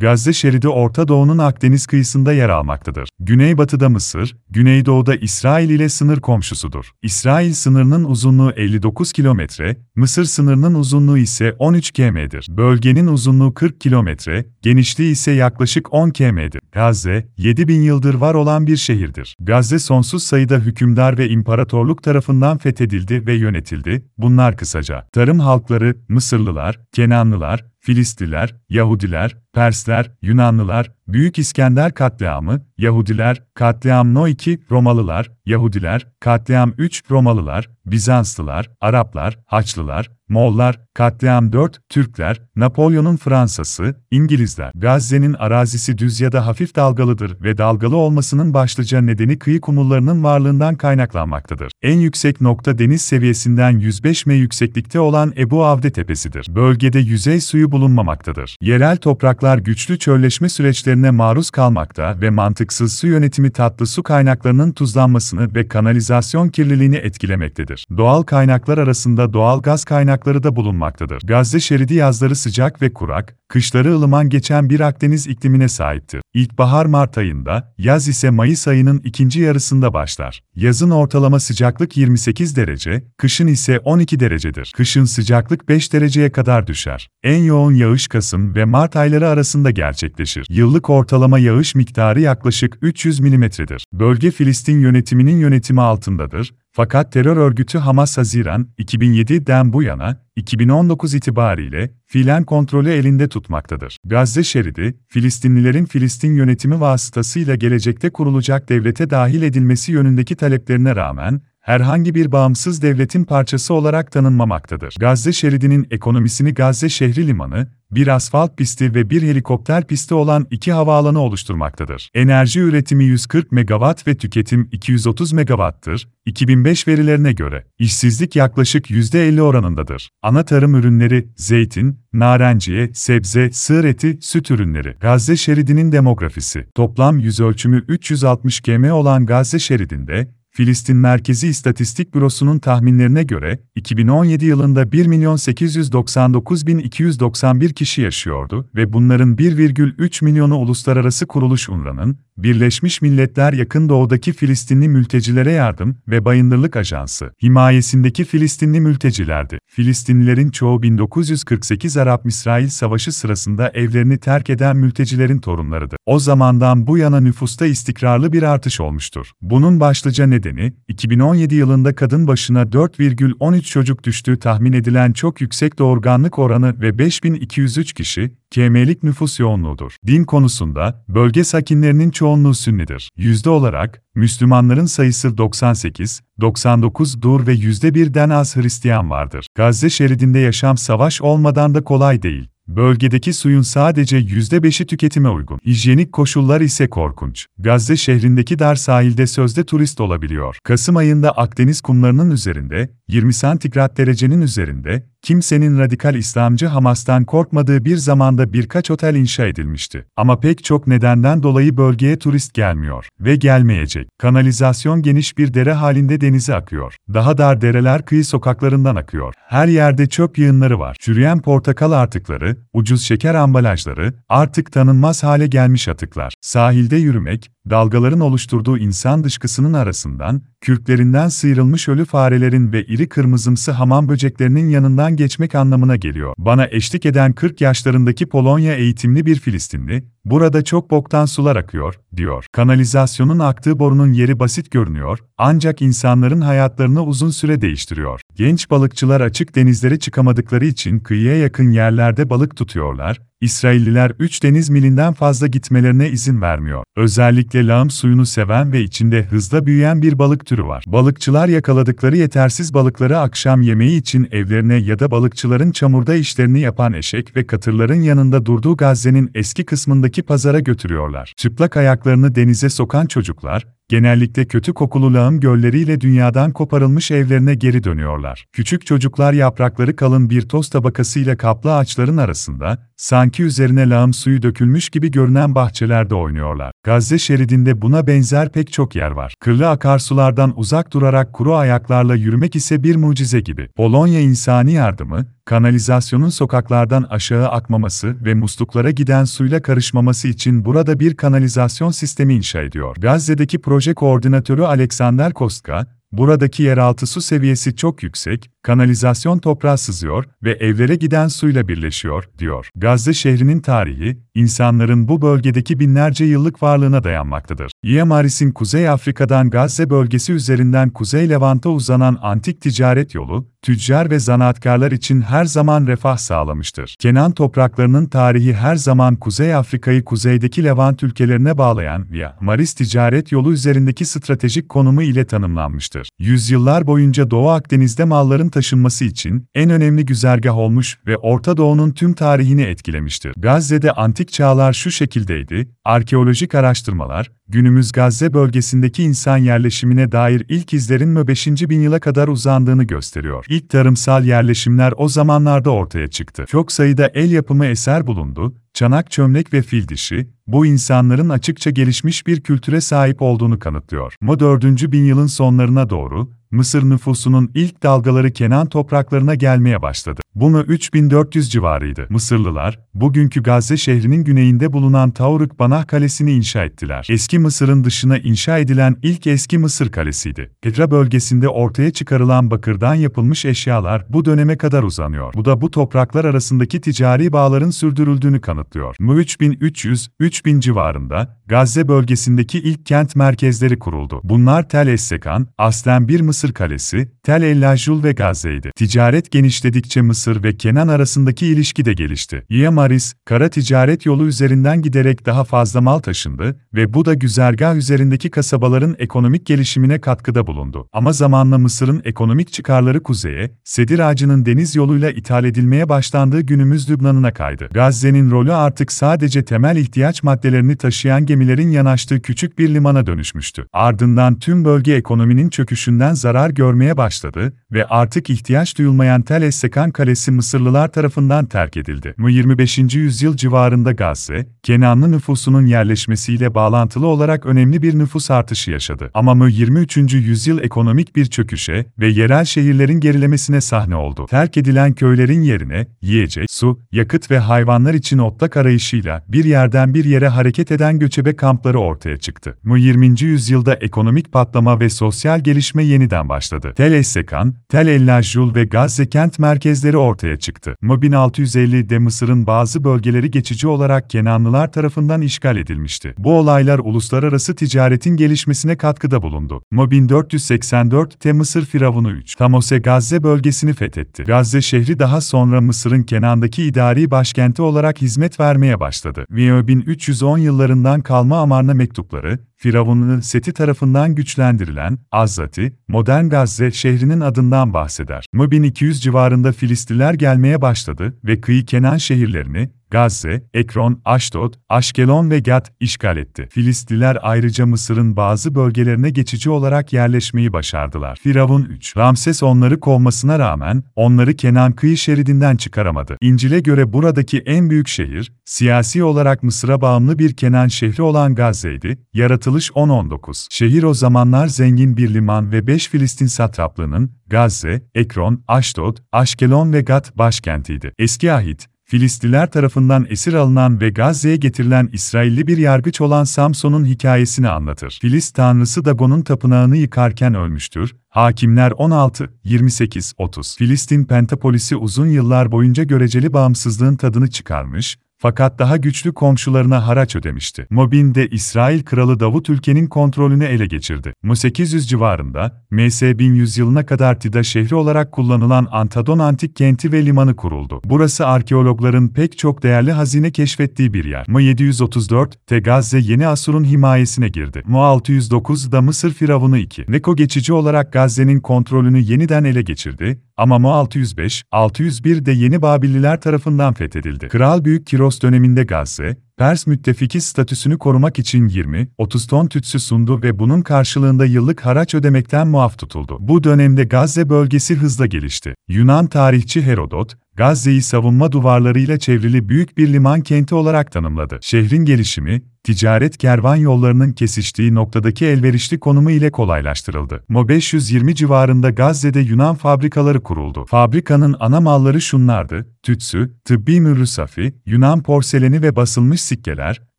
Gazze şeridi Orta Doğu'nun Akdeniz kıyısında yer almaktadır. Güneybatıda Mısır, güneydoğuda İsrail ile sınır komşusudur. İsrail sınırının uzunluğu 59 kilometre, Mısır sınırının uzunluğu ise 13 km'dir. Bölgenin uzunluğu 40 kilometre, genişliği ise yaklaşık 10 km'dir. Gazze, 7000 yıldır var olan bir şehirdir. Gazze sonsuz sayıda hükümdar ve imparatorluk tarafından fethedildi ve yönetildi. Bunlar kısaca tarım halkları, Mısırlılar, Kenanlılar, Filistliler, Yahudiler, Persler, Yunanlılar, Büyük İskender katliamı, Yahudiler, katliam No 2, Romalılar, Yahudiler, katliam 3, Romalılar, Bizanslılar, Araplar, Haçlılar, Moğollar, katliam 4, Türkler, Napolyon'un Fransası, İngilizler. Gazze'nin arazisi düz ya da hafif dalgalıdır ve dalgalı olmasının başlıca nedeni kıyı kumullarının varlığından kaynaklanmaktadır. En yüksek nokta deniz seviyesinden 105 m yükseklikte olan Ebu Avde Tepesidir. Bölgede yüzey suyu bulunmamaktadır. Yerel topraklar güçlü çölleşme süreçlerine maruz kalmakta ve mantıksız su yönetimi tatlı su kaynaklarının tuzlanmasını ve kanalizasyon kirliliğini etkilemektedir. Doğal kaynaklar arasında doğal gaz kaynakları da bulunmaktadır. Gazze şeridi yazları sıcak ve kurak, kışları ılıman geçen bir Akdeniz iklimine sahiptir. İlkbahar Mart ayında, yaz ise Mayıs ayının ikinci yarısında başlar. Yazın ortalama sıcaklık 28 derece, kışın ise 12 derecedir. Kışın sıcaklık 5 dereceye kadar düşer. En yoğun yağış Kasım ve Mart ayları arasında gerçekleşir. Yıllık ortalama yağış miktarı yaklaşık 300 milimetredir. Bölge Filistin yönetiminin yönetimi altındadır fakat terör örgütü Hamas Haziran 2007'den bu yana 2019 itibariyle fiilen kontrolü elinde tutmaktadır. Gazze şeridi, Filistinlilerin Filistin yönetimi vasıtasıyla gelecekte kurulacak devlete dahil edilmesi yönündeki taleplerine rağmen herhangi bir bağımsız devletin parçası olarak tanınmamaktadır. Gazze şeridinin ekonomisini Gazze şehri limanı, bir asfalt pisti ve bir helikopter pisti olan iki havaalanı oluşturmaktadır. Enerji üretimi 140 megawatt ve tüketim 230 megawattır. 2005 verilerine göre işsizlik yaklaşık %50 oranındadır. Ana tarım ürünleri zeytin, narenciye, sebze, sığır eti, süt ürünleri. Gazze şeridinin demografisi. Toplam yüz ölçümü 360 km olan Gazze şeridinde Filistin Merkezi İstatistik Bürosu'nun tahminlerine göre, 2017 yılında 1.899.291 kişi yaşıyordu ve bunların 1,3 milyonu uluslararası kuruluş UNRWA'nın, Birleşmiş Milletler Yakın Doğu'daki Filistinli Mültecilere Yardım ve Bayındırlık Ajansı, himayesindeki Filistinli mültecilerdi. Filistinlilerin çoğu 1948 Arap-İsrail Savaşı sırasında evlerini terk eden mültecilerin torunlarıdır. O zamandan bu yana nüfusta istikrarlı bir artış olmuştur. Bunun başlıca nedeni, 2017 yılında kadın başına 4,13 çocuk düştüğü tahmin edilen çok yüksek doğurganlık oranı ve 5203 kişi, KM'lik nüfus yoğunluğudur. Din konusunda, bölge sakinlerinin çoğunluğu Sünnidir. Yüzde olarak, Müslümanların sayısı 98, 99 dur ve yüzde birden az Hristiyan vardır. Gazze şeridinde yaşam savaş olmadan da kolay değil. Bölgedeki suyun sadece %5'i tüketime uygun. Hijyenik koşullar ise korkunç. Gazze şehrindeki dar sahilde sözde turist olabiliyor. Kasım ayında Akdeniz kumlarının üzerinde, 20 santigrat derecenin üzerinde, kimsenin radikal İslamcı Hamas'tan korkmadığı bir zamanda birkaç otel inşa edilmişti. Ama pek çok nedenden dolayı bölgeye turist gelmiyor ve gelmeyecek. Kanalizasyon geniş bir dere halinde denize akıyor. Daha dar dereler kıyı sokaklarından akıyor. Her yerde çöp yığınları var. Çürüyen portakal artıkları, ucuz şeker ambalajları, artık tanınmaz hale gelmiş atıklar. Sahilde yürümek, dalgaların oluşturduğu insan dışkısının arasından, kürklerinden sıyrılmış ölü farelerin ve iri kırmızımsı hamam böceklerinin yanından geçmek anlamına geliyor. Bana eşlik eden 40 yaşlarındaki Polonya eğitimli bir Filistinli, burada çok boktan sular akıyor, diyor. Kanalizasyonun aktığı borunun yeri basit görünüyor, ancak insanların hayatlarını uzun süre değiştiriyor. Genç balıkçılar açık denizlere çıkamadıkları için kıyıya yakın yerlerde balık tutuyorlar, İsrailliler 3 deniz milinden fazla gitmelerine izin vermiyor. Özellikle lağım suyunu seven ve içinde hızla büyüyen bir balık türü var. Balıkçılar yakaladıkları yetersiz balıkları akşam yemeği için evlerine ya da balıkçıların çamurda işlerini yapan eşek ve katırların yanında durduğu Gazze'nin eski kısmındaki pazara götürüyorlar. Çıplak ayaklarını denize sokan çocuklar, genellikle kötü kokulu lağım gölleriyle dünyadan koparılmış evlerine geri dönüyorlar. Küçük çocuklar yaprakları kalın bir toz tabakasıyla kaplı ağaçların arasında, sanki üzerine lağım suyu dökülmüş gibi görünen bahçelerde oynuyorlar. Gazze şeridinde buna benzer pek çok yer var. Kırlı akarsulardan uzak durarak kuru ayaklarla yürümek ise bir mucize gibi. Polonya insani yardımı, kanalizasyonun sokaklardan aşağı akmaması ve musluklara giden suyla karışmaması için burada bir kanalizasyon sistemi inşa ediyor. Gazze'deki proje koordinatörü Alexander Kostka, Buradaki yeraltı su seviyesi çok yüksek, kanalizasyon toprağa sızıyor ve evlere giden suyla birleşiyor, diyor. Gazze şehrinin tarihi, insanların bu bölgedeki binlerce yıllık varlığına dayanmaktadır. Iemaris'in Kuzey Afrika'dan Gazze bölgesi üzerinden Kuzey Levant'a uzanan antik ticaret yolu, tüccar ve zanaatkarlar için her zaman refah sağlamıştır. Kenan topraklarının tarihi her zaman Kuzey Afrika'yı kuzeydeki Levant ülkelerine bağlayan Via Maris ticaret yolu üzerindeki stratejik konumu ile tanımlanmıştır. Yüzyıllar boyunca Doğu Akdeniz'de malların taşınması için en önemli güzergah olmuş ve Orta Doğu'nun tüm tarihini etkilemiştir. Gazze'de antik çağlar şu şekildeydi, arkeolojik araştırmalar, günümüz Gazze bölgesindeki insan yerleşimine dair ilk izlerin mü 5. bin yıla kadar uzandığını gösteriyor. İlk tarımsal yerleşimler o zamanlarda ortaya çıktı. Çok sayıda el yapımı eser bulundu, çanak çömlek ve fil dişi, bu insanların açıkça gelişmiş bir kültüre sahip olduğunu kanıtlıyor. Mo 4. bin yılın sonlarına doğru, Mısır nüfusunun ilk dalgaları Kenan topraklarına gelmeye başladı. Bunu 3400 civarıydı. Mısırlılar, bugünkü Gazze şehrinin güneyinde bulunan Tauruk Banah Kalesi'ni inşa ettiler. Eski Mısır'ın dışına inşa edilen ilk eski Mısır kalesiydi. Petra bölgesinde ortaya çıkarılan bakırdan yapılmış eşyalar bu döneme kadar uzanıyor. Bu da bu topraklar arasındaki ticari bağların sürdürüldüğünü kanıtlıyor. Mu 3300-3000 civarında Gazze bölgesindeki ilk kent merkezleri kuruldu. Bunlar Tel Essekan, aslen bir Mısır kalesi, Tel Ellajul ve Gazze'ydi. Ticaret genişledikçe Mısır ve Kenan arasındaki ilişki de gelişti. Iemaris, kara ticaret yolu üzerinden giderek daha fazla mal taşındı ve bu da güzergah üzerindeki kasabaların ekonomik gelişimine katkıda bulundu. Ama zamanla Mısır'ın ekonomik çıkarları kuzeye, sedir ağacının deniz yoluyla ithal edilmeye başlandığı günümüz Lübnan'ına kaydı. Gazze'nin rolü artık sadece temel ihtiyaç maddelerini taşıyan gemilerin yanaştığı küçük bir limana dönüşmüştü. Ardından tüm bölge ekonominin çöküşünden zarar görmeye başladı ve artık ihtiyaç duyulmayan Tel Essekan Kalesi Mısırlılar tarafından terk edildi. Mu 25. yüzyıl civarında Gazze, Kenanlı nüfusunun yerleşmesiyle bağlantılı olarak önemli bir nüfus artışı yaşadı. Ama Mu 23. yüzyıl ekonomik bir çöküşe ve yerel şehirlerin gerilemesine sahne oldu. Terk edilen köylerin yerine yiyecek, su, yakıt ve hayvanlar için otlak arayışıyla bir yerden bir yere hareket eden göçebe kampları ortaya çıktı. Mu 20. yüzyılda ekonomik patlama ve sosyal gelişme yeniden başladı. Tel Essekan, Tel Ellajul ve Gazze kent merkezleri ortaya çıktı. Mu 1650'de Mısır'ın bazı bölgeleri geçici olarak Kenanlılar tarafından işgal edilmişti. Bu olaylar uluslararası ticaretin gelişmesine katkıda bulundu. Mu 1484'te Mısır Firavunu 3. Tamose Gazze bölgesini fethetti. Gazze şehri daha sonra Mısır'ın Kenan'daki idari başkenti olarak hizmet vermeye başladı. Ve 1310 yıllarından kalma Amarna mektupları, Firavun'un Seti tarafından güçlendirilen Azzati, modern Gazze şehrinin adından bahseder. Mu 1200 civarında Filistliler gelmeye başladı ve kıyı Kenan şehirlerini, Gazze, Ekron, Aşdod, Aşkelon ve Gat işgal etti. Filistliler ayrıca Mısır'ın bazı bölgelerine geçici olarak yerleşmeyi başardılar. Firavun 3. Ramses onları kovmasına rağmen onları Kenan kıyı şeridinden çıkaramadı. İncil'e göre buradaki en büyük şehir, siyasi olarak Mısır'a bağımlı bir Kenan şehri olan Gazze'ydi. Yaratılış 10-19. Şehir o zamanlar zengin bir liman ve 5 Filistin satraplığının, Gazze, Ekron, Aşdod, Aşkelon ve Gat başkentiydi. Eski ahit, Filistliler tarafından esir alınan ve Gazze'ye getirilen İsrailli bir yargıç olan Samson'un hikayesini anlatır. Filist tanrısı Dagon'un tapınağını yıkarken ölmüştür. Hakimler 16, 28, 30. Filistin Pentapolis'i uzun yıllar boyunca göreceli bağımsızlığın tadını çıkarmış, fakat daha güçlü komşularına haraç ödemişti. Mobin'de İsrail Kralı Davut ülkenin kontrolünü ele geçirdi. Mu 800 civarında, MS 1100 yılına kadar Tida şehri olarak kullanılan Antadon antik kenti ve limanı kuruldu. Burası arkeologların pek çok değerli hazine keşfettiği bir yer. Mu 734, Tegazze Yeni Asur'un himayesine girdi. Mu 609'da Mısır Firavunu 2. Neko geçici olarak Gazze'nin kontrolünü yeniden ele geçirdi, ama Mo 605, 601'de Yeni Babilliler tarafından fethedildi. Kral Büyük Kiros döneminde Gazze, Pers müttefiki statüsünü korumak için 20-30 ton tütsü sundu ve bunun karşılığında yıllık haraç ödemekten muaf tutuldu. Bu dönemde Gazze bölgesi hızla gelişti. Yunan tarihçi Herodot, Gazze'yi savunma duvarlarıyla çevrili büyük bir liman kenti olarak tanımladı. Şehrin gelişimi, ticaret kervan yollarının kesiştiği noktadaki elverişli konumu ile kolaylaştırıldı. Mo 520 civarında Gazze'de Yunan fabrikaları kuruldu. Fabrikanın ana malları şunlardı, tütsü, tıbbi mürrüsafi, Yunan porseleni ve basılmış sikkeler,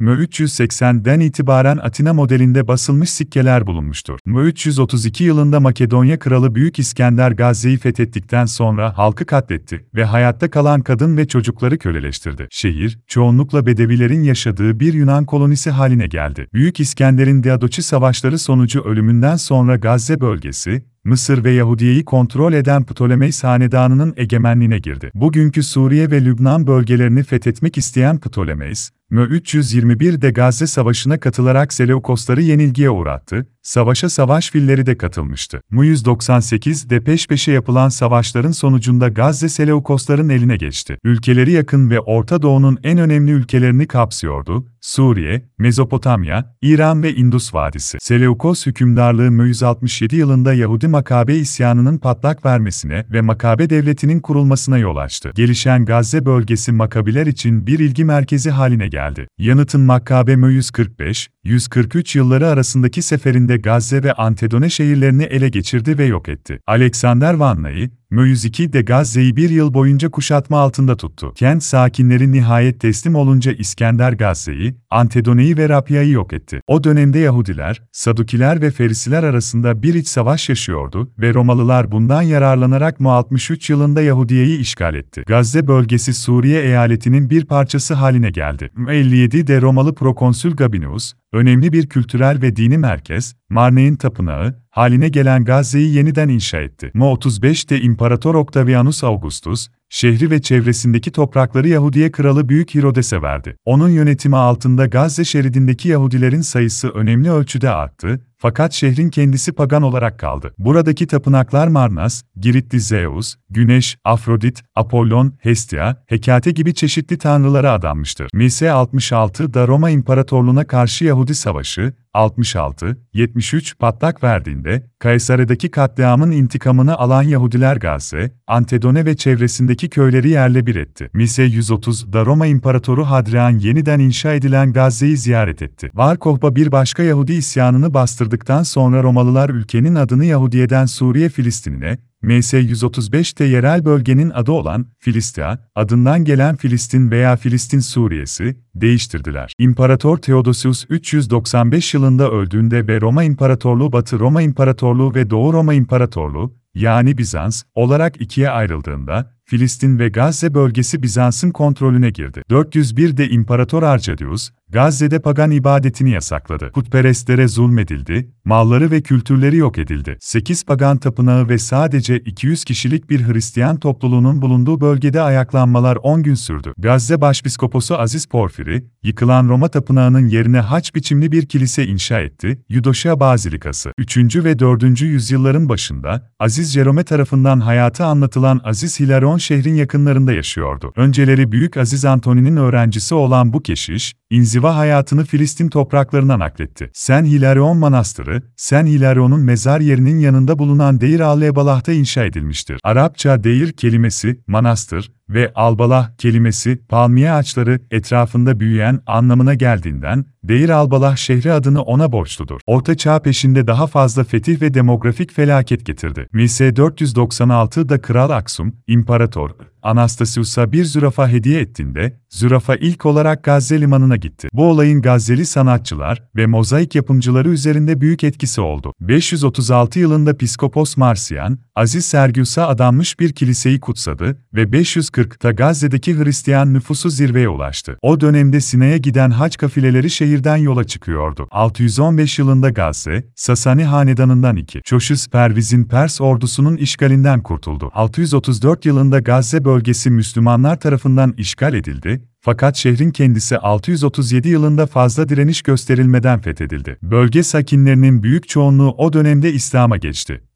Mö 380'den itibaren Atina modelinde basılmış sikkeler bulunmuştur. Mö 332 yılında Makedonya Kralı Büyük İskender Gazze'yi fethettikten sonra halkı katletti ve hayatta kalan kadın ve çocukları köleleştirdi. Şehir, çoğunlukla Bedevilerin yaşadığı bir Yunan kolonisi haline geldi. Büyük İskender'in Diadoçi savaşları sonucu ölümünden sonra Gazze bölgesi, Mısır ve Yahudiye'yi kontrol eden Ptolemeys hanedanının egemenliğine girdi. Bugünkü Suriye ve Lübnan bölgelerini fethetmek isteyen Ptolemeys, Mö 321'de Gazze Savaşı'na katılarak Seleukosları yenilgiye uğrattı, savaşa savaş filleri de katılmıştı. Mu 198'de peş peşe yapılan savaşların sonucunda Gazze Seleukosların eline geçti. Ülkeleri yakın ve Orta Doğu'nun en önemli ülkelerini kapsıyordu, Suriye, Mezopotamya, İran ve Indus Vadisi. Seleukos hükümdarlığı Mö 167 yılında Yahudi Makabe isyanının patlak vermesine ve Makabe devletinin kurulmasına yol açtı. Gelişen Gazze bölgesi Makabiler için bir ilgi merkezi haline geldi. Yanıtın Makabe Mö 145, 143 yılları arasındaki seferinde Gazze ve Antedone şehirlerini ele geçirdi ve yok etti. Alexander Vanla'yı, Mö 102 de Gazze'yi bir yıl boyunca kuşatma altında tuttu. Kent sakinleri nihayet teslim olunca İskender Gazze'yi, Antedone'yi ve Rapya'yı yok etti. O dönemde Yahudiler, Sadukiler ve Ferisiler arasında bir iç savaş yaşıyordu ve Romalılar bundan yararlanarak Mu 63 yılında Yahudiye'yi işgal etti. Gazze bölgesi Suriye eyaletinin bir parçası haline geldi. Mu 57'de Romalı prokonsül Gabinius, önemli bir kültürel ve dini merkez, Marne'in tapınağı, haline gelen Gazze'yi yeniden inşa etti. Mo 35'te İmparator Octavianus Augustus, şehri ve çevresindeki toprakları Yahudiye kralı Büyük Hirodes'e verdi. Onun yönetimi altında Gazze şeridindeki Yahudilerin sayısı önemli ölçüde arttı, fakat şehrin kendisi pagan olarak kaldı. Buradaki tapınaklar Marnas, Giritli Zeus, Güneş, Afrodit, Apollon, Hestia, Hekate gibi çeşitli tanrılara adanmıştır. Mise 66'da Roma İmparatorluğuna karşı Yahudi Savaşı, 66-73 patlak verdiğinde, Kaysare'deki katliamın intikamını alan Yahudiler Gazze, Antedone ve çevresindeki köyleri yerle bir etti. Mise 130'da Roma İmparatoru Hadrian yeniden inşa edilen Gazze'yi ziyaret etti. Varkohba bir başka Yahudi isyanını bastırdıktan sonra Romalılar ülkenin adını Yahudiye'den Suriye Filistin'ine, MS 135'te yerel bölgenin adı olan Filistia, adından gelen Filistin veya Filistin Suriyesi, değiştirdiler. İmparator Theodosius 395 yılında öldüğünde ve Roma İmparatorluğu Batı Roma İmparatorluğu ve Doğu Roma İmparatorluğu, yani Bizans, olarak ikiye ayrıldığında, Filistin ve Gazze bölgesi Bizans'ın kontrolüne girdi. 401'de İmparator Arcadius, Gazze'de pagan ibadetini yasakladı. Putperestlere zulmedildi, malları ve kültürleri yok edildi. 8 pagan tapınağı ve sadece 200 kişilik bir Hristiyan topluluğunun bulunduğu bölgede ayaklanmalar 10 gün sürdü. Gazze Başpiskoposu Aziz Porfiri, yıkılan Roma tapınağının yerine haç biçimli bir kilise inşa etti, Yudoşa Bazilikası. 3. ve 4. yüzyılların başında, Aziz Jerome tarafından hayatı anlatılan Aziz Hilarion şehrin yakınlarında yaşıyordu. Önceleri Büyük Aziz Antoni'nin öğrencisi olan bu keşiş, inziva hayatını Filistin topraklarına nakletti. Sen Hilarion Manastırı, Sen Hilarion'un mezar yerinin yanında bulunan Deir al-Lebalah'ta inşa edilmiştir. Arapça Deir kelimesi, manastır, ve albalah kelimesi palmiye ağaçları etrafında büyüyen anlamına geldiğinden Deir Albalah şehri adını ona borçludur. Orta Çağ peşinde daha fazla fetih ve demografik felaket getirdi. M.S. 496'da Kral Aksum, İmparator, Anastasius'a bir zürafa hediye ettiğinde, zürafa ilk olarak Gazze limanına gitti. Bu olayın Gazze'li sanatçılar ve mozaik yapımcıları üzerinde büyük etkisi oldu. 536 yılında Piskopos Marsiyan, Aziz Sergius'a adanmış bir kiliseyi kutsadı ve 540'ta Gazze'deki Hristiyan nüfusu zirveye ulaştı. O dönemde Sine'ye giden haç kafileleri şehirden yola çıkıyordu. 615 yılında Gazze, Sasani hanedanından iki Çoşus Perviz'in Pers ordusunun işgalinden kurtuldu. 634 yılında Gazze bölgesi Müslümanlar tarafından işgal edildi, fakat şehrin kendisi 637 yılında fazla direniş gösterilmeden fethedildi. Bölge sakinlerinin büyük çoğunluğu o dönemde İslam'a geçti.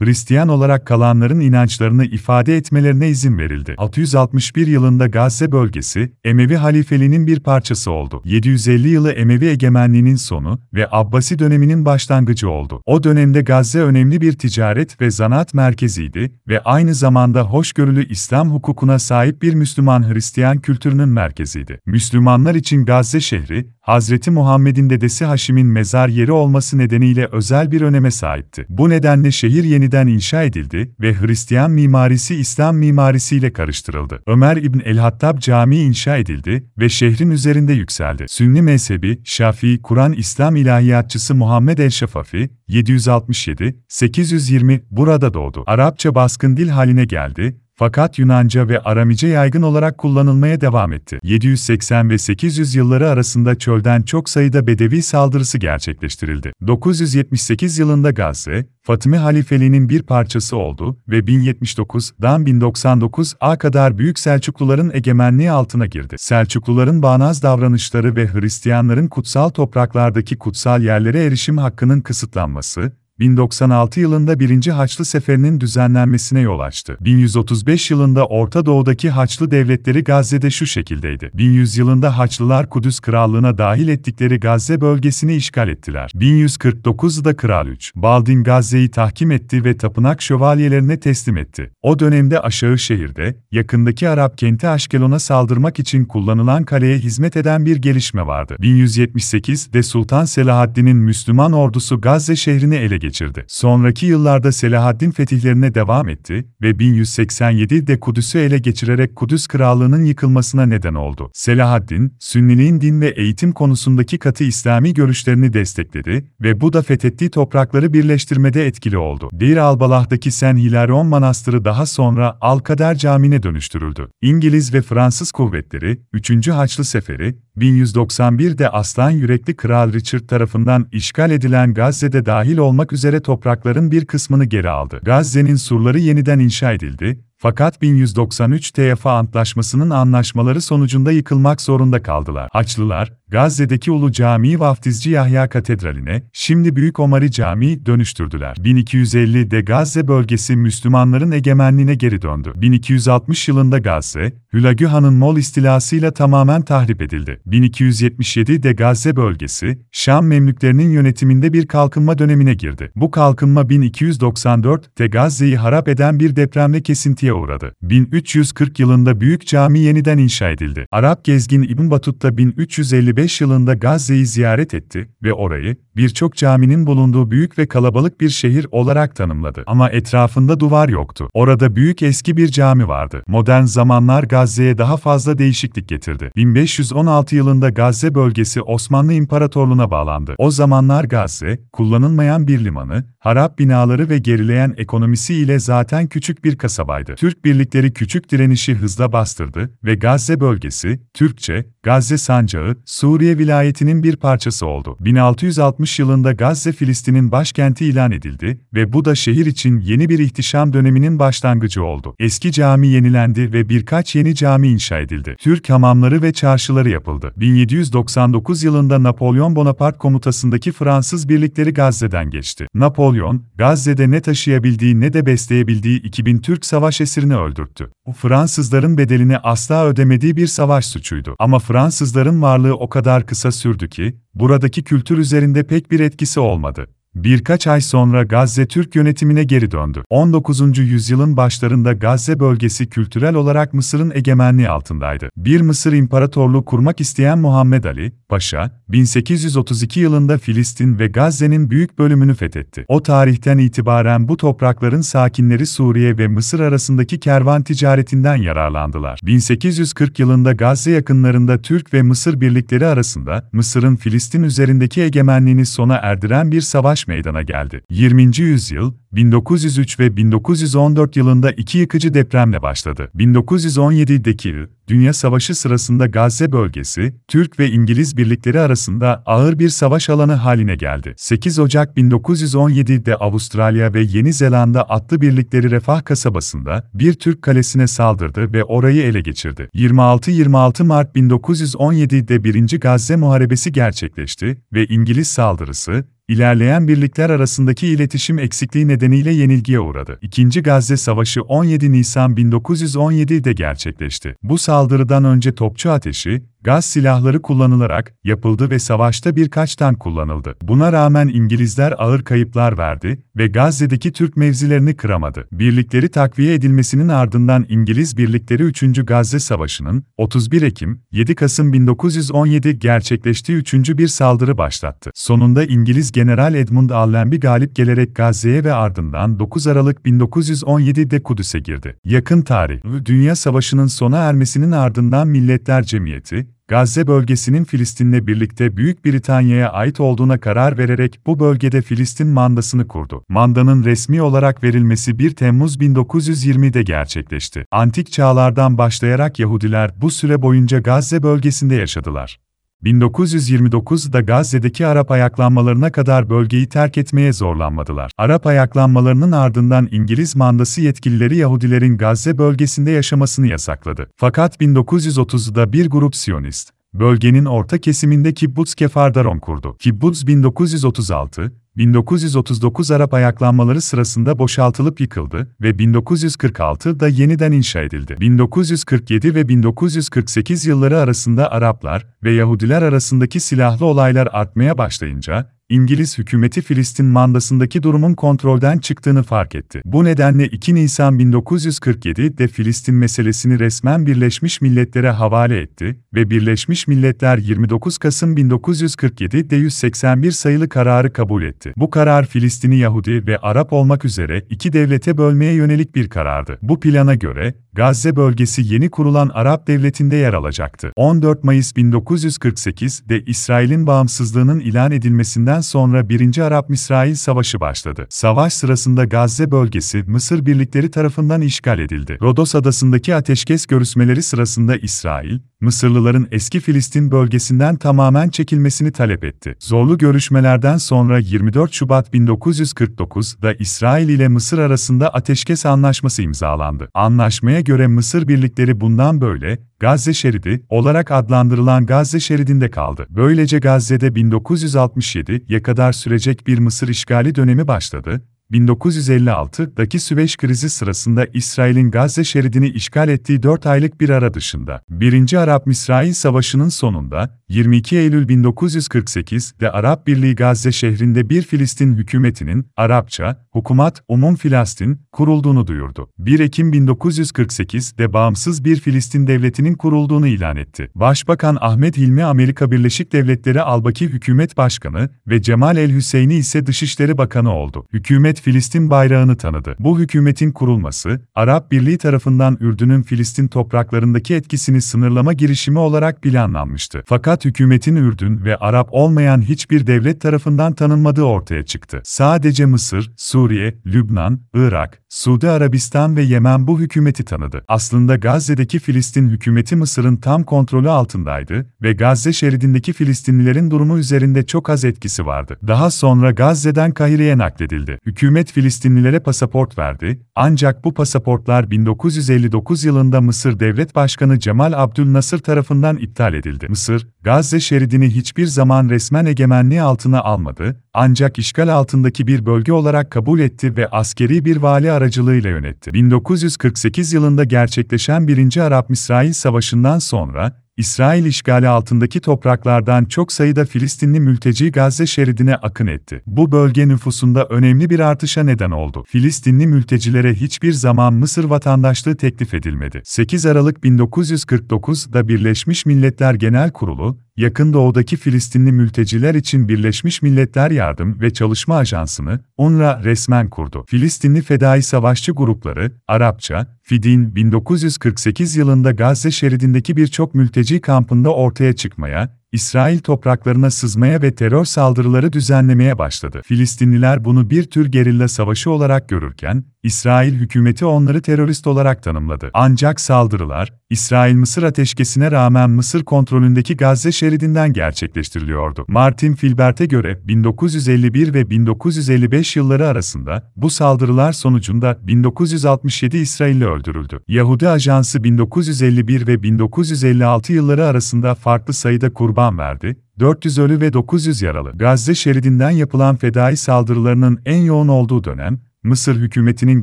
Hristiyan olarak kalanların inançlarını ifade etmelerine izin verildi. 661 yılında Gazze bölgesi, Emevi halifeliğinin bir parçası oldu. 750 yılı Emevi egemenliğinin sonu ve Abbasi döneminin başlangıcı oldu. O dönemde Gazze önemli bir ticaret ve zanaat merkeziydi ve aynı zamanda hoşgörülü İslam hukukuna sahip bir Müslüman-Hristiyan kültürünün merkeziydi. Müslümanlar için Gazze şehri, Hazreti Muhammed'in dedesi Haşim'in mezar yeri olması nedeniyle özel bir öneme sahipti. Bu nedenle şehir yeniden inşa edildi ve Hristiyan mimarisi İslam mimarisiyle karıştırıldı. Ömer İbn el-Hattab Camii inşa edildi ve şehrin üzerinde yükseldi. Sünni mezhebi, Şafii, Kur'an İslam ilahiyatçısı Muhammed el-Şafafi, 760-820 burada doğdu. Arapça baskın dil haline geldi fakat Yunanca ve Aramice yaygın olarak kullanılmaya devam etti. 780 ve 800 yılları arasında çölden çok sayıda Bedevi saldırısı gerçekleştirildi. 978 yılında Gazze, Fatimi halifeliğinin bir parçası oldu ve 1079'dan 1099'a kadar Büyük Selçukluların egemenliği altına girdi. Selçukluların bağnaz davranışları ve Hristiyanların kutsal topraklardaki kutsal yerlere erişim hakkının kısıtlanması, 1096 yılında 1. Haçlı Seferi'nin düzenlenmesine yol açtı. 1135 yılında Orta Doğu'daki Haçlı devletleri Gazze'de şu şekildeydi. 1100 yılında Haçlılar Kudüs Krallığı'na dahil ettikleri Gazze bölgesini işgal ettiler. 1149'da Kral 3. Baldin Gazze'yi tahkim etti ve tapınak şövalyelerine teslim etti. O dönemde aşağı şehirde, yakındaki Arap kenti Aşkelon'a saldırmak için kullanılan kaleye hizmet eden bir gelişme vardı. 1178'de Sultan Selahaddin'in Müslüman ordusu Gazze şehrini ele geçirdi geçirdi. Sonraki yıllarda Selahaddin fetihlerine devam etti ve 1187'de Kudüs'ü ele geçirerek Kudüs Krallığı'nın yıkılmasına neden oldu. Selahaddin, Sünniliğin din ve eğitim konusundaki katı İslami görüşlerini destekledi ve bu da fethettiği toprakları birleştirmede etkili oldu. Deir Albalah'daki Sen Hilarion Manastırı daha sonra Alkader Camii'ne dönüştürüldü. İngiliz ve Fransız kuvvetleri, 3. Haçlı Seferi, 1191'de aslan yürekli Kral Richard tarafından işgal edilen Gazze'de dahil olmak üzere toprakların bir kısmını geri aldı. Gazze'nin surları yeniden inşa edildi fakat 1193 TFA Antlaşması'nın anlaşmaları sonucunda yıkılmak zorunda kaldılar. Haçlılar, Gazze'deki Ulu Camii Vaftizci Yahya Katedrali'ne, şimdi Büyük Omari Camii dönüştürdüler. 1250'de Gazze bölgesi Müslümanların egemenliğine geri döndü. 1260 yılında Gazze, Hülagü Han'ın Mol istilasıyla tamamen tahrip edildi. 1277'de Gazze bölgesi, Şam Memlüklerinin yönetiminde bir kalkınma dönemine girdi. Bu kalkınma 1294'te Gazze'yi harap eden bir depremle kesintiye uğradı. 1340 yılında Büyük Cami yeniden inşa edildi. Arap gezgin İbn Battuta 1355 yılında Gazze'yi ziyaret etti ve orayı, birçok caminin bulunduğu büyük ve kalabalık bir şehir olarak tanımladı. Ama etrafında duvar yoktu. Orada büyük eski bir cami vardı. Modern zamanlar Gazze'ye daha fazla değişiklik getirdi. 1516 yılında Gazze bölgesi Osmanlı İmparatorluğu'na bağlandı. O zamanlar Gazze, kullanılmayan bir limanı, harap binaları ve gerileyen ekonomisi ile zaten küçük bir kasabaydı. Türk birlikleri küçük direnişi hızla bastırdı ve Gazze bölgesi, Türkçe, Gazze Sancağı, Suriye vilayetinin bir parçası oldu. 1660 yılında Gazze Filistin'in başkenti ilan edildi ve bu da şehir için yeni bir ihtişam döneminin başlangıcı oldu. Eski cami yenilendi ve birkaç yeni cami inşa edildi. Türk hamamları ve çarşıları yapıldı. 1799 yılında Napolyon Bonaparte komutasındaki Fransız birlikleri Gazze'den geçti. Napolyon, Gazze'de ne taşıyabildiği ne de besleyebildiği 2000 Türk savaş esirini öldürttü. Bu Fransızların bedelini asla ödemediği bir savaş suçuydu. Ama Fransızların varlığı o kadar kısa sürdü ki, buradaki kültür üzerinde pek bir etkisi olmadı. Birkaç ay sonra Gazze Türk yönetimine geri döndü. 19. yüzyılın başlarında Gazze bölgesi kültürel olarak Mısır'ın egemenliği altındaydı. Bir Mısır İmparatorluğu kurmak isteyen Muhammed Ali, Paşa, 1832 yılında Filistin ve Gazze'nin büyük bölümünü fethetti. O tarihten itibaren bu toprakların sakinleri Suriye ve Mısır arasındaki kervan ticaretinden yararlandılar. 1840 yılında Gazze yakınlarında Türk ve Mısır birlikleri arasında Mısır'ın Filistin üzerindeki egemenliğini sona erdiren bir savaş meydana geldi. 20. yüzyıl, 1903 ve 1914 yılında iki yıkıcı depremle başladı. 1917'deki Dünya Savaşı sırasında Gazze bölgesi, Türk ve İngiliz birlikleri arasında ağır bir savaş alanı haline geldi. 8 Ocak 1917'de Avustralya ve Yeni Zelanda atlı birlikleri Refah kasabasında bir Türk kalesine saldırdı ve orayı ele geçirdi. 26-26 Mart 1917'de 1. Gazze Muharebesi gerçekleşti ve İngiliz saldırısı, ilerleyen birlikler arasındaki iletişim eksikliği nedeniyle yenilgiye uğradı. İkinci Gazze Savaşı 17 Nisan 1917'de gerçekleşti. Bu saldırıdan önce topçu ateşi, gaz silahları kullanılarak yapıldı ve savaşta birkaç tank kullanıldı. Buna rağmen İngilizler ağır kayıplar verdi ve Gazze'deki Türk mevzilerini kıramadı. Birlikleri takviye edilmesinin ardından İngiliz birlikleri 3. Gazze Savaşı'nın 31 Ekim 7 Kasım 1917 gerçekleştiği 3. bir saldırı başlattı. Sonunda İngiliz General Edmund Allenby galip gelerek Gazze'ye ve ardından 9 Aralık 1917'de Kudüs'e girdi. Yakın tarih, Dünya Savaşı'nın sona ermesinin ardından Milletler Cemiyeti, Gazze bölgesinin Filistin'le birlikte Büyük Britanya'ya ait olduğuna karar vererek bu bölgede Filistin mandasını kurdu. Mandanın resmi olarak verilmesi 1 Temmuz 1920'de gerçekleşti. Antik çağlardan başlayarak Yahudiler bu süre boyunca Gazze bölgesinde yaşadılar. 1929'da Gazze'deki Arap ayaklanmalarına kadar bölgeyi terk etmeye zorlanmadılar. Arap ayaklanmalarının ardından İngiliz mandası yetkilileri Yahudilerin Gazze bölgesinde yaşamasını yasakladı. Fakat 1930'da bir grup Siyonist, bölgenin orta kesiminde Kibbutz Kefardaron kurdu. Kibbutz 1936, 1939 Arap ayaklanmaları sırasında boşaltılıp yıkıldı ve 1946'da yeniden inşa edildi. 1947 ve 1948 yılları arasında Araplar ve Yahudiler arasındaki silahlı olaylar artmaya başlayınca, İngiliz hükümeti Filistin mandasındaki durumun kontrolden çıktığını fark etti. Bu nedenle 2 Nisan 1947'de Filistin meselesini resmen Birleşmiş Milletler'e havale etti ve Birleşmiş Milletler 29 Kasım 1947'de 181 sayılı kararı kabul etti. Bu karar Filistin'i Yahudi ve Arap olmak üzere iki devlete bölmeye yönelik bir karardı. Bu plana göre, Gazze bölgesi yeni kurulan Arap devletinde yer alacaktı. 14 Mayıs 1948'de İsrail'in bağımsızlığının ilan edilmesinden sonra 1. Arap-İsrail Savaşı başladı. Savaş sırasında Gazze bölgesi Mısır birlikleri tarafından işgal edildi. Rodos adasındaki ateşkes görüşmeleri sırasında İsrail, Mısırlıların eski Filistin bölgesinden tamamen çekilmesini talep etti. Zorlu görüşmelerden sonra 24 Şubat 1949'da İsrail ile Mısır arasında ateşkes anlaşması imzalandı. Anlaşmaya göre Mısır birlikleri bundan böyle, Gazze şeridi olarak adlandırılan Gazze şeridinde kaldı. Böylece Gazze'de 1967'ye kadar sürecek bir Mısır işgali dönemi başladı 1956'daki Süveyş krizi sırasında İsrail'in Gazze şeridini işgal ettiği 4 aylık bir ara dışında, 1. Arap-İsrail Savaşı'nın sonunda, 22 Eylül 1948'de Arap Birliği Gazze şehrinde bir Filistin hükümetinin, Arapça, Hukumat Umum Filistin, kurulduğunu duyurdu. 1 Ekim 1948'de bağımsız bir Filistin devletinin kurulduğunu ilan etti. Başbakan Ahmet Hilmi Amerika Birleşik Devletleri Albaki Hükümet Başkanı ve Cemal El-Hüseyni ise Dışişleri Bakanı oldu. Hükümet Filistin bayrağını tanıdı. Bu hükümetin kurulması, Arap Birliği tarafından Ürdün'ün Filistin topraklarındaki etkisini sınırlama girişimi olarak planlanmıştı. Fakat hükümetin Ürdün ve Arap olmayan hiçbir devlet tarafından tanınmadığı ortaya çıktı. Sadece Mısır, Suriye, Lübnan, Irak, Suudi Arabistan ve Yemen bu hükümeti tanıdı. Aslında Gazze'deki Filistin hükümeti Mısır'ın tam kontrolü altındaydı ve Gazze şeridindeki Filistinlilerin durumu üzerinde çok az etkisi vardı. Daha sonra Gazze'den Kahire'ye nakledildi. Hükümet Filistinlilere pasaport verdi, ancak bu pasaportlar 1959 yılında Mısır Devlet Başkanı Cemal Abdülnasır tarafından iptal edildi. Mısır, Gazze şeridini hiçbir zaman resmen egemenliği altına almadı, ancak işgal altındaki bir bölge olarak kabul etti ve askeri bir vali aracılığıyla yönetti. 1948 yılında gerçekleşen 1. Arap-İsrail Savaşı'ndan sonra, İsrail işgali altındaki topraklardan çok sayıda Filistinli mülteci Gazze şeridine akın etti. Bu bölge nüfusunda önemli bir artışa neden oldu. Filistinli mültecilere hiçbir zaman Mısır vatandaşlığı teklif edilmedi. 8 Aralık 1949'da Birleşmiş Milletler Genel Kurulu, Yakın Doğu'daki Filistinli mülteciler için Birleşmiş Milletler Yardım ve Çalışma Ajansı'nı UNRWA resmen kurdu. Filistinli fedai savaşçı grupları, Arapça, Fidin 1948 yılında Gazze şeridindeki birçok mülteci kampında ortaya çıkmaya, İsrail topraklarına sızmaya ve terör saldırıları düzenlemeye başladı. Filistinliler bunu bir tür gerilla savaşı olarak görürken, İsrail hükümeti onları terörist olarak tanımladı. Ancak saldırılar, İsrail-Mısır ateşkesine rağmen Mısır kontrolündeki Gazze şeridinden gerçekleştiriliyordu. Martin Filbert'e göre 1951 ve 1955 yılları arasında bu saldırılar sonucunda 1967 İsrailli öldürüldü. Yahudi Ajansı 1951 ve 1956 yılları arasında farklı sayıda kurban verdi, 400 ölü ve 900 yaralı. Gazze şeridinden yapılan fedai saldırılarının en yoğun olduğu dönem, Mısır hükümetinin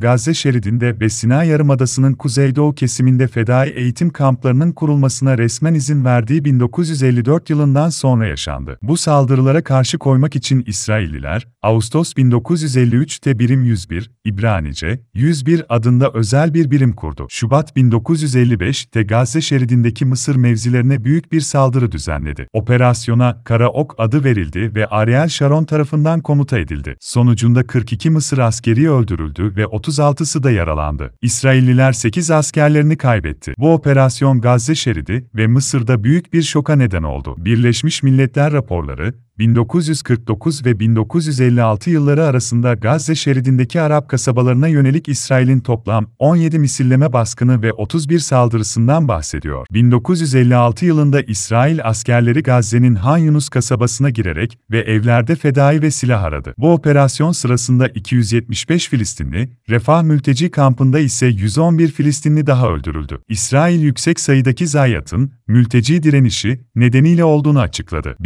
Gazze şeridinde ve Sina Yarımadası'nın kuzeydoğu kesiminde fedai eğitim kamplarının kurulmasına resmen izin verdiği 1954 yılından sonra yaşandı. Bu saldırılara karşı koymak için İsrailliler, Ağustos 1953'te Birim 101, İbranice, 101 adında özel bir birim kurdu. Şubat 1955'te Gazze şeridindeki Mısır mevzilerine büyük bir saldırı düzenledi. Operasyona Kara Ok adı verildi ve Ariel Sharon tarafından komuta edildi. Sonucunda 42 Mısır askeri öldürüldü ve 36'sı da yaralandı. İsrailliler 8 askerlerini kaybetti. Bu operasyon Gazze şeridi ve Mısır'da büyük bir şoka neden oldu. Birleşmiş Milletler raporları, 1949 ve 1956 yılları arasında Gazze şeridindeki Arap kasabalarına yönelik İsrail'in toplam 17 misilleme baskını ve 31 saldırısından bahsediyor. 1956 yılında İsrail askerleri Gazze'nin Han Yunus kasabasına girerek ve evlerde fedai ve silah aradı. Bu operasyon sırasında 275 Filistinli, Refah mülteci kampında ise 111 Filistinli daha öldürüldü. İsrail yüksek sayıdaki zayiatın, mülteci direnişi nedeniyle olduğunu açıkladı.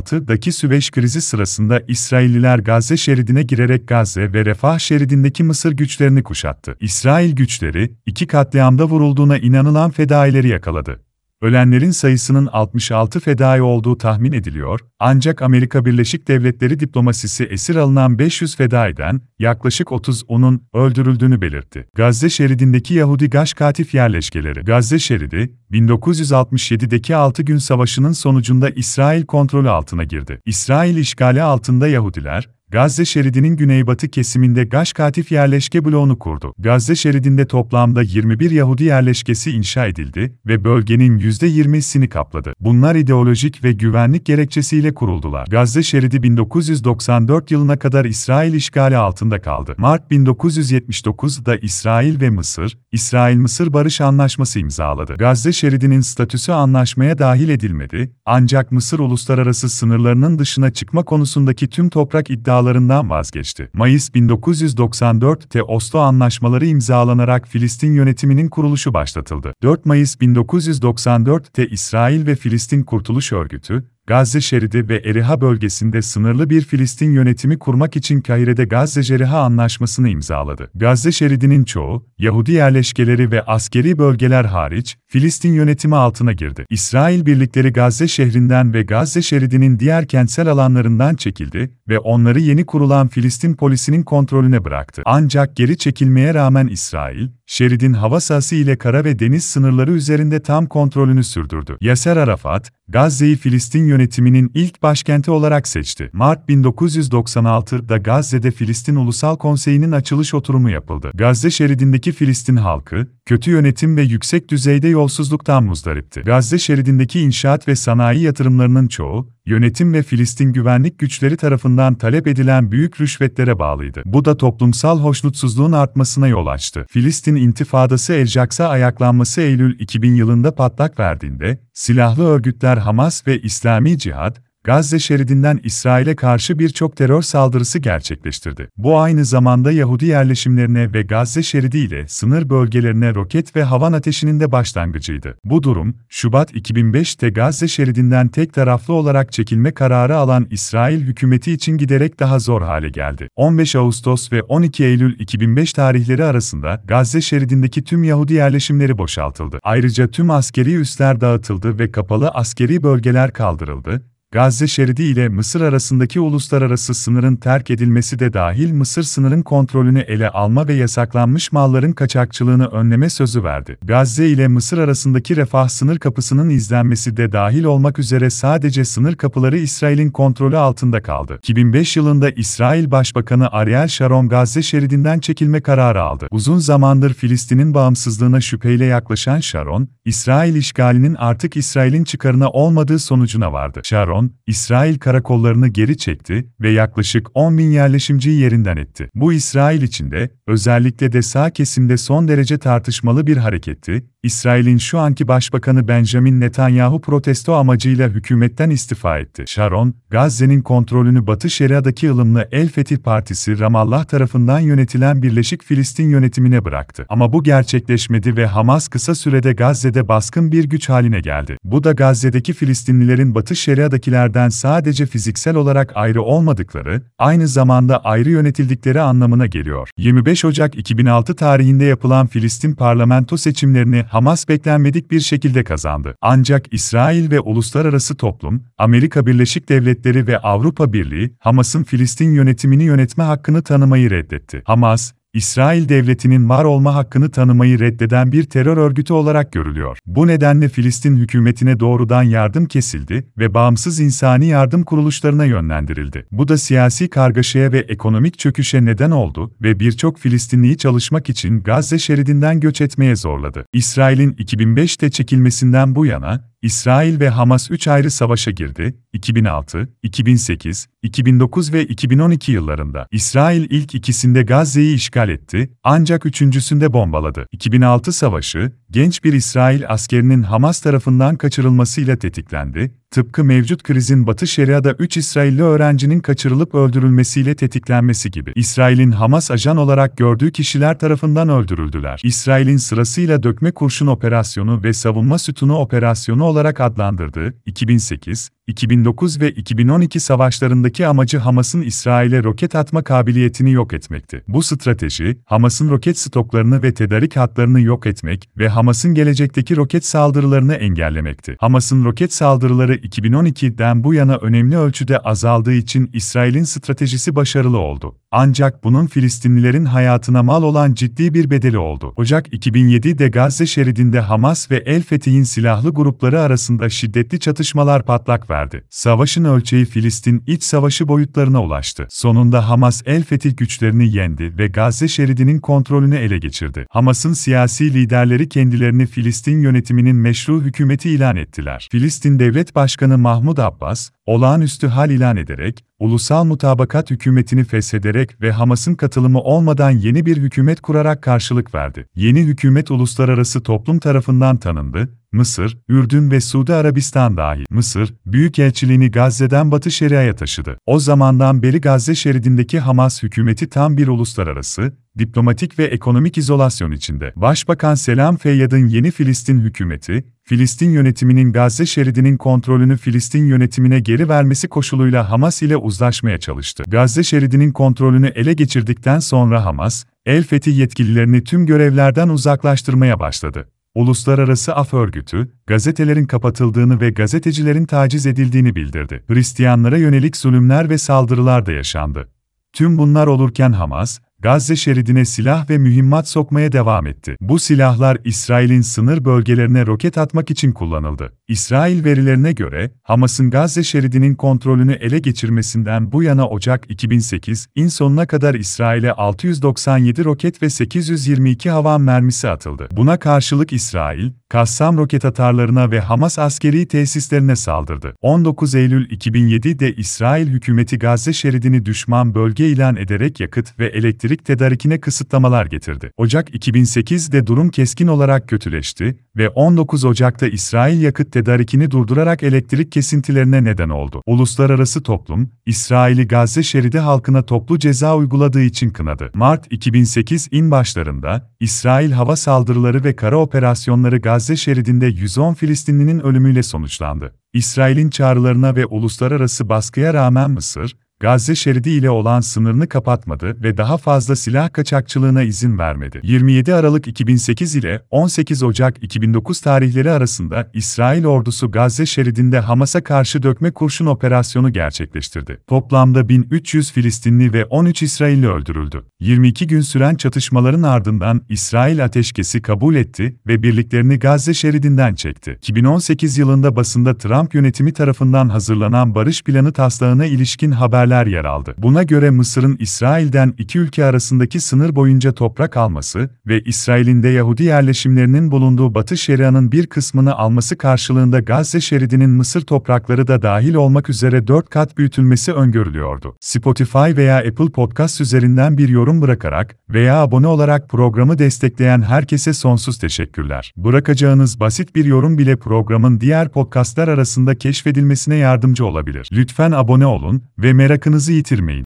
1956'daki Süveyş krizi sırasında İsrailliler Gazze şeridine girerek Gazze ve Refah şeridindeki Mısır güçlerini kuşattı. İsrail güçleri, iki katliamda vurulduğuna inanılan fedaileri yakaladı. Ölenlerin sayısının 66 fedai olduğu tahmin ediliyor, ancak Amerika Birleşik Devletleri diplomasisi esir alınan 500 fedaiden yaklaşık 30'unun öldürüldüğünü belirtti. Gazze şeridindeki Yahudi Gaşkatif yerleşkeleri Gazze şeridi, 1967'deki 6 gün savaşının sonucunda İsrail kontrolü altına girdi. İsrail işgali altında Yahudiler, Gazze şeridinin güneybatı kesiminde Gaşkatif yerleşke bloğunu kurdu. Gazze şeridinde toplamda 21 Yahudi yerleşkesi inşa edildi ve bölgenin %20'sini kapladı. Bunlar ideolojik ve güvenlik gerekçesiyle kuruldular. Gazze şeridi 1994 yılına kadar İsrail işgali altında kaldı. Mart 1979'da İsrail ve Mısır, İsrail-Mısır Barış Anlaşması imzaladı. Gazze şeridinin statüsü anlaşmaya dahil edilmedi, ancak Mısır uluslararası sınırlarının dışına çıkma konusundaki tüm toprak iddiaları iddialarından vazgeçti. Mayıs 1994'te Oslo Anlaşmaları imzalanarak Filistin yönetiminin kuruluşu başlatıldı. 4 Mayıs 1994'te İsrail ve Filistin Kurtuluş Örgütü, Gazze şeridi ve Eriha bölgesinde sınırlı bir Filistin yönetimi kurmak için Kahire'de Gazze-Ceriha Anlaşması'nı imzaladı. Gazze şeridinin çoğu, Yahudi yerleşkeleri ve askeri bölgeler hariç, Filistin yönetimi altına girdi. İsrail birlikleri Gazze şehrinden ve Gazze şeridinin diğer kentsel alanlarından çekildi ve onları yeni kurulan Filistin polisinin kontrolüne bıraktı. Ancak geri çekilmeye rağmen İsrail, şeridin hava sahası ile kara ve deniz sınırları üzerinde tam kontrolünü sürdürdü. Yaser Arafat, Gazze'yi Filistin yönetiminin ilk başkenti olarak seçti. Mart 1996'da Gazze'de Filistin Ulusal Konseyi'nin açılış oturumu yapıldı. Gazze şeridindeki Filistin halkı, kötü yönetim ve yüksek düzeyde yolsuzluktan muzdaripti. Gazze şeridindeki inşaat ve sanayi yatırımlarının çoğu, yönetim ve Filistin güvenlik güçleri tarafından talep edilen büyük rüşvetlere bağlıydı. Bu da toplumsal hoşnutsuzluğun artmasına yol açtı. Filistin intifadası El Jaks'a ayaklanması Eylül 2000 yılında patlak verdiğinde, silahlı örgütler Hamas ve İslami Cihad, Gazze şeridinden İsrail'e karşı birçok terör saldırısı gerçekleştirdi. Bu aynı zamanda Yahudi yerleşimlerine ve Gazze şeridi ile sınır bölgelerine roket ve havan ateşinin de başlangıcıydı. Bu durum, Şubat 2005'te Gazze şeridinden tek taraflı olarak çekilme kararı alan İsrail hükümeti için giderek daha zor hale geldi. 15 Ağustos ve 12 Eylül 2005 tarihleri arasında Gazze şeridindeki tüm Yahudi yerleşimleri boşaltıldı. Ayrıca tüm askeri üsler dağıtıldı ve kapalı askeri bölgeler kaldırıldı, Gazze şeridi ile Mısır arasındaki uluslararası sınırın terk edilmesi de dahil Mısır sınırın kontrolünü ele alma ve yasaklanmış malların kaçakçılığını önleme sözü verdi. Gazze ile Mısır arasındaki refah sınır kapısının izlenmesi de dahil olmak üzere sadece sınır kapıları İsrail'in kontrolü altında kaldı. 2005 yılında İsrail Başbakanı Ariel Sharon Gazze şeridinden çekilme kararı aldı. Uzun zamandır Filistin'in bağımsızlığına şüpheyle yaklaşan Sharon, İsrail işgalinin artık İsrail'in çıkarına olmadığı sonucuna vardı. Sharon, Şaron, İsrail karakollarını geri çekti ve yaklaşık 10 bin yerleşimciyi yerinden etti. Bu İsrail içinde, özellikle de sağ kesimde son derece tartışmalı bir hareketti, İsrail'in şu anki başbakanı Benjamin Netanyahu protesto amacıyla hükümetten istifa etti. Sharon, Gazze'nin kontrolünü Batı Şeria'daki ılımlı El Fetih Partisi Ramallah tarafından yönetilen Birleşik Filistin yönetimine bıraktı. Ama bu gerçekleşmedi ve Hamas kısa sürede Gazze'de baskın bir güç haline geldi. Bu da Gazze'deki Filistinlilerin Batı Şeria'daki dışındakilerden sadece fiziksel olarak ayrı olmadıkları, aynı zamanda ayrı yönetildikleri anlamına geliyor. 25 Ocak 2006 tarihinde yapılan Filistin parlamento seçimlerini Hamas beklenmedik bir şekilde kazandı. Ancak İsrail ve uluslararası toplum, Amerika Birleşik Devletleri ve Avrupa Birliği, Hamas'ın Filistin yönetimini yönetme hakkını tanımayı reddetti. Hamas, İsrail devletinin var olma hakkını tanımayı reddeden bir terör örgütü olarak görülüyor. Bu nedenle Filistin hükümetine doğrudan yardım kesildi ve bağımsız insani yardım kuruluşlarına yönlendirildi. Bu da siyasi kargaşaya ve ekonomik çöküşe neden oldu ve birçok Filistinliyi çalışmak için Gazze şeridinden göç etmeye zorladı. İsrail'in 2005'te çekilmesinden bu yana, İsrail ve Hamas üç ayrı savaşa girdi, 2006, 2008, 2009 ve 2012 yıllarında. İsrail ilk ikisinde Gazze'yi işgal etti, ancak üçüncüsünde bombaladı. 2006 savaşı, genç bir İsrail askerinin Hamas tarafından kaçırılmasıyla tetiklendi, tıpkı mevcut krizin Batı Şeria'da 3 İsrailli öğrencinin kaçırılıp öldürülmesiyle tetiklenmesi gibi. İsrail'in Hamas ajan olarak gördüğü kişiler tarafından öldürüldüler. İsrail'in sırasıyla dökme kurşun operasyonu ve savunma sütunu operasyonu olarak adlandırdığı 2008, 2009 ve 2012 savaşlarındaki amacı Hamas'ın İsrail'e roket atma kabiliyetini yok etmekti. Bu strateji, Hamas'ın roket stoklarını ve tedarik hatlarını yok etmek ve Hamas'ın gelecekteki roket saldırılarını engellemekti. Hamas'ın roket saldırıları 2012'den bu yana önemli ölçüde azaldığı için İsrail'in stratejisi başarılı oldu. Ancak bunun Filistinlilerin hayatına mal olan ciddi bir bedeli oldu. Ocak 2007'de Gazze şeridinde Hamas ve El Fetih'in silahlı grupları arasında şiddetli çatışmalar patlak verdi. Savaşın ölçeği Filistin iç savaşı boyutlarına ulaştı. Sonunda Hamas El Fetih güçlerini yendi ve Gazze şeridinin kontrolünü ele geçirdi. Hamas'ın siyasi liderleri kendilerini Filistin yönetiminin meşru hükümeti ilan ettiler. Filistin Devlet Başkanı Mahmud Abbas, olağanüstü hal ilan ederek, ulusal mutabakat hükümetini feshederek ve Hamas'ın katılımı olmadan yeni bir hükümet kurarak karşılık verdi. Yeni hükümet uluslararası toplum tarafından tanındı, Mısır, Ürdün ve Suudi Arabistan dahil. Mısır, büyükelçiliğini Gazze'den Batı Şeria'ya taşıdı. O zamandan beri Gazze şeridindeki Hamas hükümeti tam bir uluslararası, diplomatik ve ekonomik izolasyon içinde. Başbakan Selam Feyyad'ın yeni Filistin hükümeti, Filistin yönetiminin Gazze şeridinin kontrolünü Filistin yönetimine geri vermesi koşuluyla Hamas ile uzlaşmaya çalıştı. Gazze şeridinin kontrolünü ele geçirdikten sonra Hamas, El Fetih yetkililerini tüm görevlerden uzaklaştırmaya başladı. Uluslararası Af Örgütü, gazetelerin kapatıldığını ve gazetecilerin taciz edildiğini bildirdi. Hristiyanlara yönelik zulümler ve saldırılar da yaşandı. Tüm bunlar olurken Hamas, Gazze şeridine silah ve mühimmat sokmaya devam etti. Bu silahlar İsrail'in sınır bölgelerine roket atmak için kullanıldı. İsrail verilerine göre, Hamas'ın Gazze şeridinin kontrolünü ele geçirmesinden bu yana Ocak 2008'in sonuna kadar İsrail'e 697 roket ve 822 havan mermisi atıldı. Buna karşılık İsrail, Kassam roket atarlarına ve Hamas askeri tesislerine saldırdı. 19 Eylül 2007'de İsrail hükümeti Gazze şeridini düşman bölge ilan ederek yakıt ve elektrik tedarikine kısıtlamalar getirdi. Ocak 2008'de durum keskin olarak kötüleşti ve 19 Ocak'ta İsrail yakıt tedarikini durdurarak elektrik kesintilerine neden oldu. Uluslararası toplum, İsrail'i Gazze şeridi halkına toplu ceza uyguladığı için kınadı. Mart 2008'in başlarında, İsrail hava saldırıları ve kara operasyonları Gazze şeridinde 110 Filistinlinin ölümüyle sonuçlandı. İsrail'in çağrılarına ve uluslararası baskıya rağmen Mısır, Gazze şeridi ile olan sınırını kapatmadı ve daha fazla silah kaçakçılığına izin vermedi. 27 Aralık 2008 ile 18 Ocak 2009 tarihleri arasında İsrail ordusu Gazze şeridinde Hamas'a karşı dökme kurşun operasyonu gerçekleştirdi. Toplamda 1300 Filistinli ve 13 İsrailli öldürüldü. 22 gün süren çatışmaların ardından İsrail ateşkesi kabul etti ve birliklerini Gazze şeridinden çekti. 2018 yılında basında Trump yönetimi tarafından hazırlanan barış planı taslağına ilişkin haberler haberler yer aldı. Buna göre Mısır'ın İsrail'den iki ülke arasındaki sınır boyunca toprak alması ve İsrail'in de Yahudi yerleşimlerinin bulunduğu Batı Şeria'nın bir kısmını alması karşılığında Gazze şeridinin Mısır toprakları da dahil olmak üzere dört kat büyütülmesi öngörülüyordu. Spotify veya Apple Podcast üzerinden bir yorum bırakarak veya abone olarak programı destekleyen herkese sonsuz teşekkürler. Bırakacağınız basit bir yorum bile programın diğer podcastlar arasında keşfedilmesine yardımcı olabilir. Lütfen abone olun ve merakınızı yitirmeyin.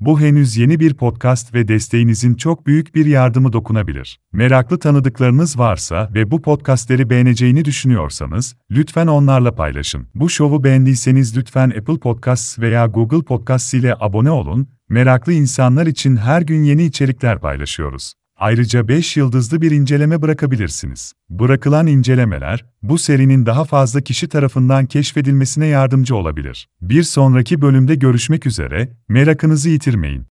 Bu henüz yeni bir podcast ve desteğinizin çok büyük bir yardımı dokunabilir. Meraklı tanıdıklarınız varsa ve bu podcastleri beğeneceğini düşünüyorsanız, lütfen onlarla paylaşın. Bu şovu beğendiyseniz lütfen Apple Podcasts veya Google Podcasts ile abone olun. Meraklı insanlar için her gün yeni içerikler paylaşıyoruz. Ayrıca 5 yıldızlı bir inceleme bırakabilirsiniz. Bırakılan incelemeler, bu serinin daha fazla kişi tarafından keşfedilmesine yardımcı olabilir. Bir sonraki bölümde görüşmek üzere, merakınızı yitirmeyin.